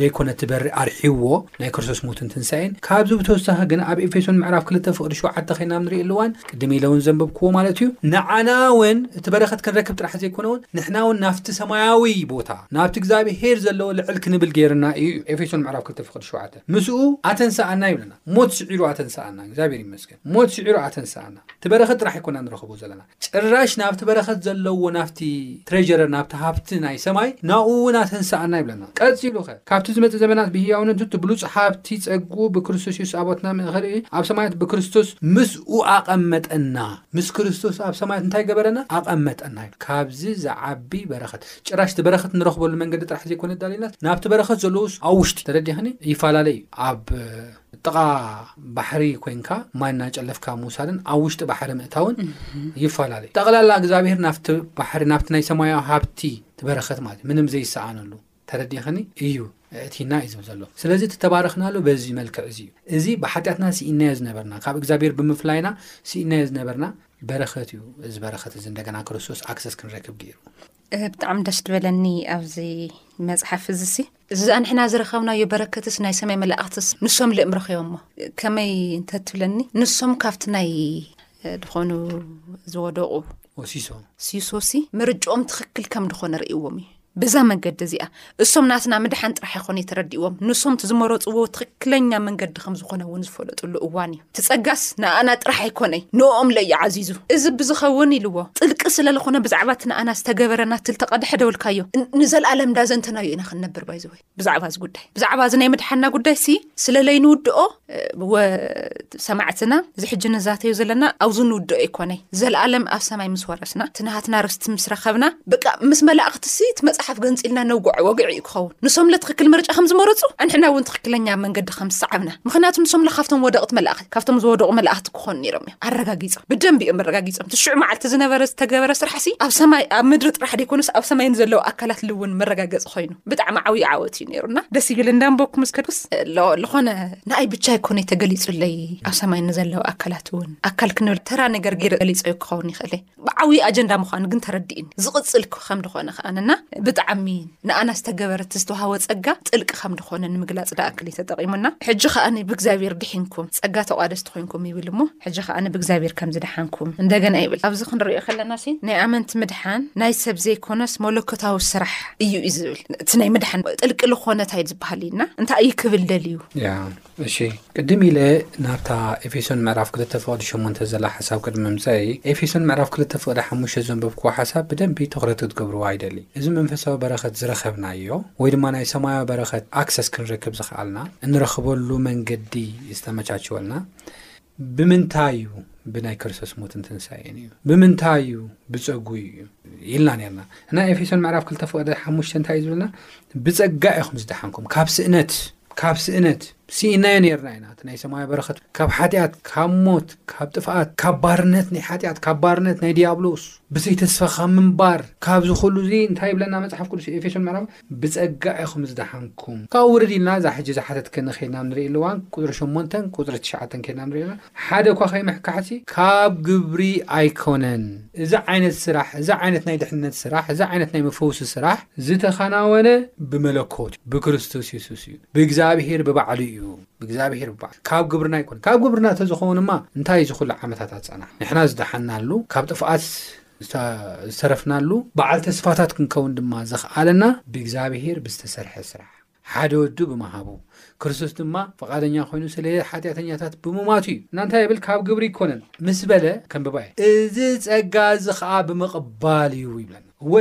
ደይኮነ እቲ በሪ ኣርሒዎ ናይ ክርስቶስ ሞትን ትንሳኤን ካብዚ ብተወሳኺ ግን ኣብ ኤፌሶን ምዕራፍ ክልተ ፍቕዲ ሸውዓተ ኸይና ኣብ ንርእየሉ እዋን ቅድም ኢለ እውን ዘንበብክዎ ማለት እዩ ንዓና እውን እቲ በረኸት ክንረክብ ጥራሕ ዘይኮነ እውን ንሕና እውን ናብቲ ሰማያዊ ቦታ ናብቲ እግዚኣብሄር ዘለዎ ልዕል ክንብል ገይርና እዩ ኤፌሶን ምዕራፍ ክልተ ፍቕዲ ሸውዓተ ምስኡ ኣተንሰኣና ይብለና ሞት ስዒሩ ኣተንሰኣና እግዚኣብሄር ይመስገን ሞት ስዒሩ ኣተንሰኣና እቲ በረኸት ጥራሕ ኣይኮና ንረኽቦ ዘለና ጭራሽ ናብቲ በረኸት ዘለዎ ናብቲ ትሬዠረ ናብቲ ሃብቲ ናይ ሰማይ ናብኡ እውን ኣተንስኣና ይብለና። ቀጺሉኸ ካብቲ ዝመጽእ ዘበናት ብህያውነቱ እቲ ብሉጽ ሃብቲ ጸግኡ ብክርስቶስ የሱስ ኣብ ኣትና መእከሊ ኣብ ሰማያት ብክርስቶስ ምስኡ ኣቐመጠና። ምስ ክርስቶስ ኣብ ሰማያት እንታይ ገበረና? ኣቐመጠና ይብል። ካብዚ ዝዓቢ በረኸት ጭራሽ እቲ በረኸት ንረኽበሉ መንገዲ ጥራሕ ዘይኮነ እዳልየልናስ ናብቲ በረኸት ዘለዉስ ኣብ ውሽጢ። ተረዲእክኒ? ይፋላለ እዩ ኣብ። ጥቓ ባሕሪ ኮይንካ ማይ እናጨለፍካ ምውሳድን ኣብ ውሽጢ ባሕሪ ምእታውን ይፈላለ እዩ። ጠቕላላ እግዚኣብሔር ናብቲ ባሕሪ ናብቲ ናይ ሰማያዊ ሃብቲ ትበረኸት ማለት እዩ። ምንም ዘይሰኣነሉ ተረዲኸኒ እዩ እእቲና እዩ ዝብል ዘሎ ስለዚ እተባረኽናሉ በዚ መልክዕ እዚ እዩ እዚ ብሓጢኣትና ስኢናዮ ዝነበርና ካብ እግዚኣብሔር ብምፍላይና ስኢናዮ ዝነበርና በረኸት እዩ እዚ በረኸት እዚ እንደገና ክርስቶስ ኣክሰስ ክንረክብ ገይሩ ብጣዕሚ ደስ ዝበለኒ ኣብዚ መፅሓፍ እዚ ሲ እዚ ዝኣ ንሕና ዝረኸብናዮ በረከትስ ናይ ሰማይ መላእኽትስ ንሶም ልእም ረኺቦሞ ከመይ እንተትብለኒ ንሶም ካብቲ ናይ ድኾኑ ዝወደቑ ወሲሶ ሲሶሲ ምርጭኦም ትኽክል ከም ድኾነ ርእዎም እዩ ብዛ መንገዲ እዚኣ እሶም ናትና ምድሓን ጥራሕ ይኾነ ተረድእዎም ንሶም እቲ ዝመረፅዎ ትኽክለኛ መንገዲ ከም ዝኾነ እውን ዝፈለጡሉ እዋን እዩ እቲ ጸጋስ ንኣና ጥራሕ ኣይኮነይ ንኦምለ እዩ ዓዚዙ እዚ ብዝኸውን ኢልዎ ጥልቂ ስለልኾነ ብዛዕባ እቲ ንኣና ዝተገበረና ትልተቐድሐ ደውልካዮ ንዘልኣለም ዳዘንተናዮ ኢና ክንነብር ባይዘወይ ብዛዕባ እዚ ጉዳይ ብዛዕባ እዚ ናይ ምድሓና ጉዳይ ሲ ስለለይ ንውድኦ ወ ሰማዕትና እዚ ሕጂ ንዛተዮ ዘለና ኣውዚ ንውድኦ ኣይኮነይ ዘልኣለም ኣብ ሰማይ ምስ ወረ ተሓዋዊስና እቲ ናሃትና ርስቲ ምስ ረኸብና በቃ ምስ መላእኽትሲ እቲ መጽሓፍ ገንጺልና ነውግዖ ወግዒ እዩ ክኸውን ንሶምለ ትኽክል ምርጫ ከም ዝመረጹ ኣንሕና እውን ትኽክለኛ መንገዲ ከም ዝሰዓብና ምኽንያቱ ንሶምለ ካብቶም ወደቕቲ መላእኽቲ ካብቶም ዝወደቑ መላእኽቲ ክኾኑ ነይሮም እዮም ኣረጋጊጾም ብደንቢ እዮም ኣረጋጊጾም እቲ ሽዑ መዓልቲ ዝነበረ ዝተገበረ ስራሕሲ ኣብ ሰማይ ኣብ ምድሪ ጥራሕ ደይኮነስ ኣብ ሰማይ ንዘለዉ ኣካላት ልውን መረጋገጺ ኮይኑ ብጣዕሚ ዓብዪ ዓወት እዩ ነይሩና ደስ ይብል እንዳንበኩ ምስ ከዱስ ዝኾነ ንኣይ ብቻ ኣይኮነይ ተገሊጹለይ ኣብ ሰማይ ንዘለዉ ኣካላት እውን ኣካል ክነር ተራ ነገር ገይረ ገሊፀዮ ክኸውን ይኽእል እየ ብዓብዩ ኣጀንዳ ምዃኑ ግን ተረዲእኒ ዝቕፅል ከም ድኾነ ከኣንና ብጣዕሚ ንኣና ዝተገበረት ዝተዋሃወ ፀጋ ጥልቂ ከም ድኾነ ንምግላፅ ዳኣክል እዩ ተጠቒሙና ሕጂ ከኣ ብእግዚኣብሔር ድሒንኩም ፀጋ ተቋደስቲ ኮይንኩም ይብል እሞ ሕጂ ከኣ ብእግዚኣብሔር ከም ዝደሓንኩም እንደገና ይብል ኣብዚ ክንሪኦ ከለና ሲ ናይ ኣመንቲ ምድሓን ናይ ሰብ ዘይኮነስ መለኮታዊ ስራሕ እዩ እዩ ዝብል እቲ ናይ ምድሓን ጥልቂ ልኾነ እንታይ እዩ ዝበሃል እዩና እንታይ እዩ ክብል ደልዩ እሺ ቅድም ኢለ ናብታ ኤፌሶን ምዕራፍ ክልተ ፍቕዲ ሸሞንተ ዘላ ሓሳብ ቅድሚ ምምጸእይ ኤፌሶን ምዕራፍ ክልተ ፍቕዲ ሓሙሽተ ዘንበብክዎ ሓሳብ ብደንቢ ትኹረት ክትገብርዋ ይደሊ እዚ መንፈሳዊ በረኸት ዝረኸብናዮ ወይ ድማ ናይ ሰማያዊ በረኸት ኣክሰስ ክንረክብ ዝኸኣልና እንረኽበሉ መንገዲ ዝተመቻቸወልና ብምንታይ እዩ ብናይ ክርስቶስ ሞትን ትንሳኤን እዩ ብምንታይ እዩ ብፀጉ እዩ ኢልና ነርና እና ኤፌሶን ምዕራፍ ክልተ ፍቅደ ሓሙሽተ እንታይ እዩ ዝብለና ብፀጋ ኢኹም ዝደሓንኩም ካብ ስእነት ካብ ስእነት ስኢናዮ ነርና ኢና እቲ ናይ ሰማያ በረኸት ካብ ሓጢኣት ካብ ሞት ካብ ጥፍኣት ካብ ባርነት ናይ ሓጢኣት ካብ ባርነት ናይ ዲያብሎስ ብዘይተስፋ ካብ ምንባር ካብዚ ኩሉ እዚ እንታይ ይብለና መፅሓፍ ቅዱስ ኤፌሶን ምዕራፍ ብጸጋ ኢኹም ዝደሓንኩም። ካብኡ ውርድ ኢልና እዛ ሕጂ ዝሓተት ከነ ከይድና ንርኢ ኣለዋ ቁጽሪ ሸሞንተን ቁጽሪ ትሽዓተን ከይድና ንርኢ ኣለና ሓደ እኳ ከይምሕካሕሲ። ካብ ግብሪ ኣይኮነን እዚ ዓይነት ስራሕ እዚ ዓይነት ናይ ድሕነት ስራሕ እዚ ዓይነት ናይ መፈውሲ ስራሕ ዝተከናወነ ብመለኮት እዩ ብክርስቶስ የሱስ እዩ ብእግዚኣብሄር ብባዕሉ እዩ ብእግዚኣብሄር ብባዕሉ ካብ ግብርና ኣይኮነን ካብ ግብርና ተዝኸውን እማ እንታይ እዚ ኩሉ ዓመታት ኣጸናሕ ንሕና ዝደሓናሉ ካብ ጥፍኣት ዝተረፍናሉ በዓል ተስፋታት ክንከውን ድማ ዘኽኣለና ብእግዚኣብሄር ብዝተሰርሐ ስራሕ ሓደ ወዱ ብምሃቡ ክርስቶስ ድማ ፍቓደኛ ኮይኑ ስለ ሓጢኣተኛታት ብምማቱ እዩ እና እንታይ ይብል ካብ ግብሪ ይኮነን ምስ በለ ከምብባ እየ እዚ ጸጋ እዚ ከዓ ብምቕባል እዩ ይብለና እወ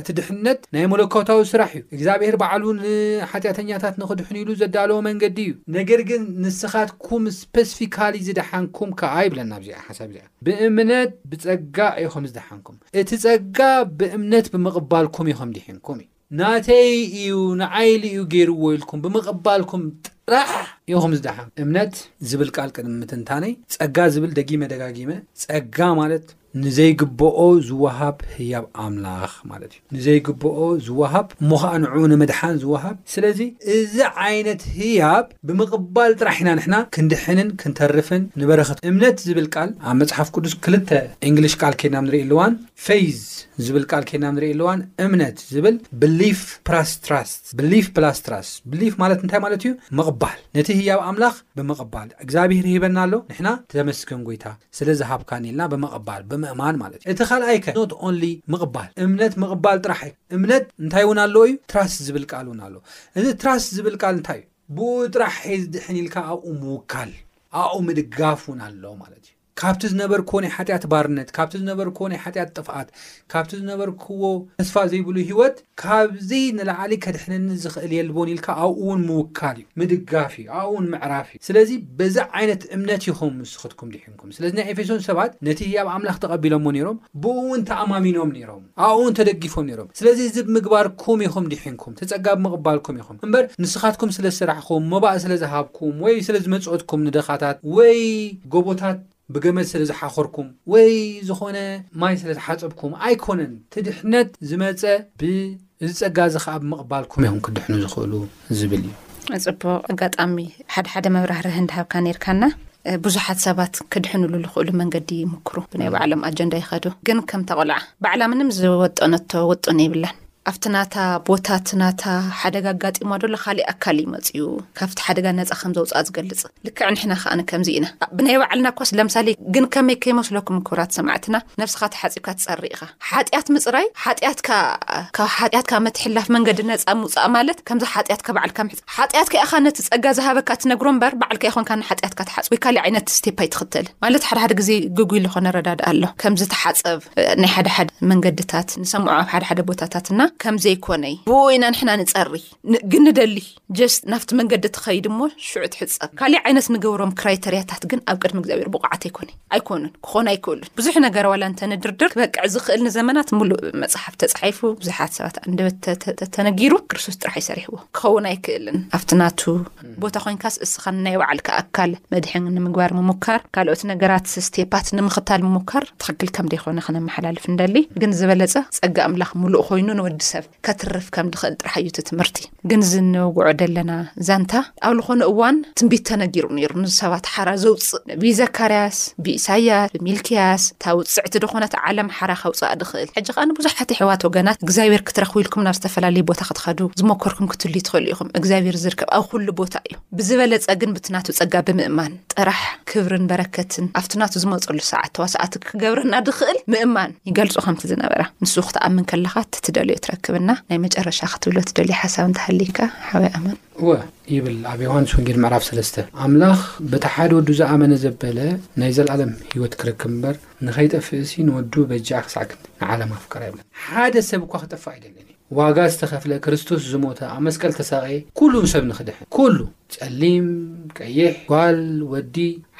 እቲ ድሕነት ናይ መለኮታዊ ስራሕ እዩ እግዚኣብሔር ባዕሉ ንሓጢኣተኛታት ንኽድሕኑ ኢሉ ዘዳለዎ መንገዲ እዩ ነገር ግን ንስኻትኩም ስፐስፊካሊ ዝደሓንኩም ከዓ ይብለና ኣብዚኣ ሓሳብ እዚኣ ብእምነት ብጸጋ ኢኹም ዝደሓንኩም፣ እቲ ጸጋ ብእምነት ብምቕባልኩም ኢኹም ድሒንኩም እዩ። ናተይ እዩ ንዓይ ኢሉ እዩ ገይርዎ ኢልኩም ብምቕባልኩም ጥራሕ ኢኹም ዝደሓንኩም። እምነት ዝብል ቃል ቅድሚ ምትንታነይ ጸጋ ዝብል ደጊመ ደጋጊመ ጸጋ ማለት ንዘይግበኦ ዝወሃብ ህያብ ኣምላኽ ማለት እዩ። ንዘይግብኦ ዝወሃብ እሞ ኸኣ ንዕኡ ንምድሓን ዝወሃብ ስለዚ እዚ ዓይነት ህያብ ብምቕባል ጥራሕ ኢና ንሕና ክንድሕንን ክንተርፍን ንበረኸት እምነት ዝብል ቃል ኣብ መጽሓፍ ቅዱስ ክልተ እንግሊሽ ቃል ኴንና ንርእየሉዋን Faith ዝብል ቃል ኴንና ንርእየሉዋን እምነት ዝብል Belief Plus Trust Belief Plus Trust Belief ማለት እንታይ ማለት እዩ ምቕባል ነቲ ህያብ ኣምላኽ ብምቕባል እግዚኣብሄር ሂበና ኣሎ ንሕና ተመስገን ጎይታ ስለ ዝሃብካኒ ኢልና ብምቕባል፣ ብምእማን ማለት እዩ። እቲ ካልኣይ ከ? Not only ምቕባል፣ እምነት ምቕባል ጥራሕ ኣይኮነን። እምነት እንታይ እውን ኣለዎ እዩ? Trust ዝብል ቃል እውን ኣለዎ። እዚ Trust ዝብል ቃል እንታይ እዩ? ብእኡ ጥራሕ እየ ዝድሕን ኢልካ ኣብኡ ምውካል፣ ኣብኡ ምድጋፍ እውን ኣሎ ማለት እዩ። ካብቲ ዝነበርክዎ ናይ ሓጢኣት ባርነት፣ ካብቲ ዝነበርክዎ ናይ ሓጢኣት ጥፍኣት፣ ካብቲ ዝነበርክዎ ተስፋ ዘይብሉ ህይወት ካብዚ ንላዕሊ ከድሕነኒ ዝኽእል የልቦን ኢልካ ኣብኡ እውን ምውካል እዩ፣ ምድጋፍ እዩ፣ ኣብኡ እውን ምዕራፍ እዩ። ስለዚ በዚ ዓይነት እምነት ኢኹም ንስኽትኩም ድሒንኩም። ስለዚ ናይ ኤፌሶን ሰባት ነቲ ህያብ ኣምላኽ ተቐቢሎምዎ ነይሮም፣ ብእኡ እውን ተኣማሚኖም ነይሮም፣ ኣብኡ እውን ተደጊፎም ነይሮም። ስለዚ እዚ ብምግባርኩም ኢኹም ድሒንኩም፣ እቲ ጸጋ ብምቕባልኩም ኢኹም እምበር ንስኻትኩም ስለ ዝሰራሕኩም፣ መባእ ስለ ዝሃብኩም፣ ወይ ስለ ዝመጸወትኩም ንድኻታት ወይ ጎቦታት፣ ብገመድ ስለ ዝሓኾርኩም ወይ ዝኾነ ማይ ስለ ዝሓጸብኩም ኣይኮነን እቲ ድሕነት ዝመጸ ብ እዚ ጸጋ እዚ ከኣ ብምቕባልኩም ኢኹም ክትድሕኑ ዝኽእሉ ዝብል እዩ። ጽቡቕ ኣጋጣሚ ሓደ ሓደ መብራህርህ እንዳሃብካ ነርካና ብዙሓት ሰባት ክድሕንሉ ዝኽእሉ መንገዲ ይምክሩ ብናይ ባዕሎም ኣጀንዳ ይኸዱ ግን ከምታ ቆልዓ ባዕላ ምንም ዝወጠነቶ ውጡን የብላን ኣብቲ ናታ ቦታ እቲ ናታ ሓደጋ ኣጋጢማ ዶላ ካሊእ ኣካል እዩ መፅዩ ካብቲ ሓደጋ ነፃ ከም ዘውፅኣ ዝገልፅ ልክዕ ንሕና ከኣነ ከምዚ ኢና ብናይ ባዕልና እኳስ ለምሳሌ ግን ከመይ ከይመስለኩም ክብራት ሰማዕትና ነብስኻ ተሓፂብካ ትፀሪ ኢኻ ሓጢኣት ምፅራይ ሓጢኣትካ ካብ ሓጢኣትካ ምትሕላፍ መንገዲ ነፃ ምውፃእ ማለት ከምዚ ሓጢኣትካ ባዕልካ ሓጥያትካ ኢኻ ነቲ ጸጋ ዝሃበካ ትነግሮ እምበር ባዕልካ ኢኮንካ ንሓጥያትካ ትሓጽ ወይ ካሊእ ዓይነት ስቴፕ ኣይትኽተል ማለት ሓደ ሓደ ግዜ ግጉይ ልኾነ ረዳድ ኣሎ ከምዚ ተሓጸብ ናይ ሓደ ሓደ መንገድታት ንሰምዖ ኣብ ሓደ ሓደ ቦታታት እና ከምዘይኮነይ ብኡ ኢና ንሕና ንጸሪ ግን ንደሊ ጀስት ናብቲ መንገዲ ትኸይድ እሞ ሽዑ ትሕጸብ ካሊእ ዓይነት ንገብሮም ክራይተርያታት ግን ኣብ ቅድሚ እግዚኣብሔር ብቑዓት ኣይኮነይ ኣይኮኑን ክኾኑ ኣይክእሉን ብዙሕ ነገር ዋላ እንተንድርድር ክበቅዕ ዝኽእል ንዘመናት ምሉእ መፅሓፍ ተፃሒፉ ብዙሓት ሰባት ኣንደበት ተ- ተ- ተ- ተነጊሩ ክርስቶስ ጥራሕ እዩ ሰሪሕዎ ክኸውን ኣይክእልን ኣብቲ ናቱ ቦታ ኮንካስ እስኻ ናይ ባዕልካ ኣካል መድሕን ንምግባር ምሙካር ካልኦት ነገራት ስቴፓት ንምኽታል ምሙካር ትኽክል ከም ዘይኮነ ክነመሓላልፍ እንደሊ ግን ዝበለፀ ፀጋ ኣምላኽ ምሉእ ኮይኑ ንወዲ ሰብ ከትርፍ ከም ድኽእል ጥራሕ እዩ እቲ ትምህርቲ ግን እዚ ንውግዖ ደለና ዛንታ ኣብ ልኾነ እዋን ትንቢት ተነጊሩ ነይሩ ንሰባት ሓራ ዘውፅእ ነቢይ ዘካርያስ ብኢሳያስ ብሚልክያስ እታ ውፅዕቲ ድኾነት ዓለም ሓራ ከውፅኣ ድኽእል ሕጂ ከዓ ንብዙሓት ኣሕዋት ወገናት እግዚኣብሔር ክትረኽቡ ኢልኩም ናብ ዝተፈላለዩ ቦታ ክትኸዱ ዝሞከርኩም ክትልዩ ትኽእሉ ኢኹም እግዚኣብሔር ዝርከብ ኣብ ኩሉ ቦታ እዩ ብዝበለጸ ግን ብቲ ናቱ ጸጋ ብምእማን ጥራሕ ክብርን በረከትን ኣብቲ ናቱ ዝመጸሉ ሰዓት ተዋሳኣቲ ክገብረና ድኽእል ምእማን ይገልጾ ከምቲ ዝነበራ ንሱ ክትኣምን ከለኻ እቲ ትደልዮ ትረክብ እና ናይ መጨረሻ ክትብሎ ትደልዮ ሓሳብ እንተሃሊካ ሓወይ ኣማን። እወ ይብል ኣብ ዮሃንስ ወንጌል ምዕራፍ ሰለስተ ኣምላኽ በቲ ሓደ ወዱ ዝኣመነ ዘበለ ናይ ዘልኣለም ህይወት ክረክብ እምበር ንኸይጠፍእሲ ንወዱ በጃ ክሳዕ ክንዲ ንዓለም ኣፍቀረ ይብለና ሓደ ሰብ እኳ ክጠፍእ ኣይደልን እዩ ዋጋ ዝተኸፍለ ክርስቶስ ዝሞተ ኣብ መስቀል ተሳቐየ ኩሉ ሰብ ንኽድሕን ኩሉ ጸሊም ቀይሕ ጓል ወዲ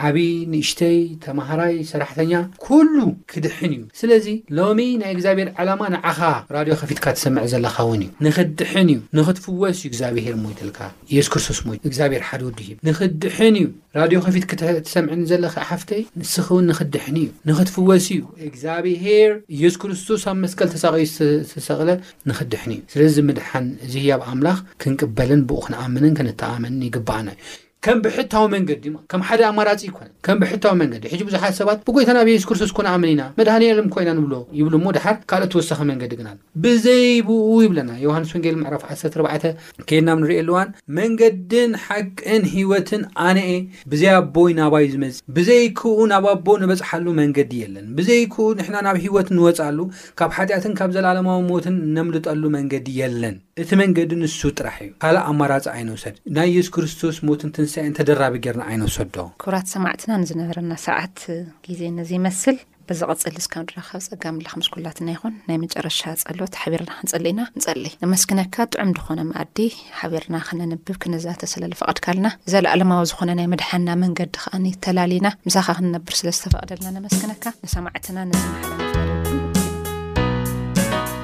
ዓቢ ንእሽተይ ተማሃራይ ሰራሕተኛ ኩሉ ክድሕን እዩ ስለዚ ሎሚ ናይ እግዚኣብሔር ዕላማ ንዓኻ ራድዮ ከፊትካ ትሰምዕ ዘለኻ ውን እዩ ንኽትድሕን እዩ ንኽትፍወስ እዩ እግዚኣብሔር ሞይትልካ ኢየሱስ ክርስቶስ ሞይቱ እግዚኣብሔር ሓደ ወዱ ሂቡ ንኽትድሕን እዩ ራድዮ ከፊትኪ ትሰምዕኒ ዘለኺ ሓፍተይ ንስኺ እውን ንኽትድሕኒ እዩ ንኽትፍወሲ እዩ እግዚኣብሄር ኢየሱስ ክርስቶስ ኣብ መስቀል ተሳቒዩ ዝተሰቕለ ንኽትድሕኒ እዩ ስለዚ ምድሓን እዚ ህያብ ኣምላኽ ክንቅበልን ብኡ ክንኣምንን ክንተኣመንን ይግባኣና እዩ ከም ብሕታዊ መንገዲ ማለት ከም ሓደ ኣማራፂ ይኮነ ከም ብሕታዊ መንገዲ ሕጂ ብዙሓት ሰባት ብጎይታና ኣብ የሱስ ክርስቶስ ኮነ ኣምን ኢና መድሃኒ ዓለም ኮይና ንብሎ ይብሉ እሞ ድሓር ካልኦት ተወሳኺ መንገዲ ግን ኣሎ ብዘይ ብኡ ይብለና ዮሃንስ ወንጌል ምዕራፍ 14 ኬድና ብ ንሪኤሉ እዋን መንገድን ሓቅን ህይወትን ኣነ'የ ብዘይ ኣቦይ ናባይ ዝመጽእ ብዘይክኡ ናብ ኣቦ ንበጽሓሉ መንገዲ የለን ብዘይክኡ ንሕና ናብ ህይወት ንወጽኣሉ ካብ ሓጢኣትን ካብ ዘልኣለማዊ ሞትን ነምልጠሉ መንገዲ የለን እቲ መንገዲ ንሱ ጥራሕ እዩ ካልእ ኣማራጺ ኣይንውሰድ ናይ የሱስ ክርስቶስ ሞትን ትንሳኤን ተደራቢ ጌርና ኣይንውሰዶ። ክቡራት ሰማዕትና ንዝነበረና ሰዓት ግዜ ነዚ ይመስል። ብዝቕጽል እስካ ንራኸብ ጸጋ ኣምላኽ ምስ ኩላትና ይኹን ናይ መጨረሻ ጸሎት ሓቢርና ክንጽሊ ኢና ንጸሊ ነመስግነካ ጥዑም ድኾነ መኣዲ ሓቢርና ክነንብብ ክንዛተ ስለ ልፈቐድካልና ዘለኣለማዊ ዝኾነ ናይ መድሓና መንገዲ ከኣ ተላሊና ምሳኻ ክንነብር ስለ ዝተፈቕደልና ነመስግነካ ንሰማዕትና ነዚ መሓላ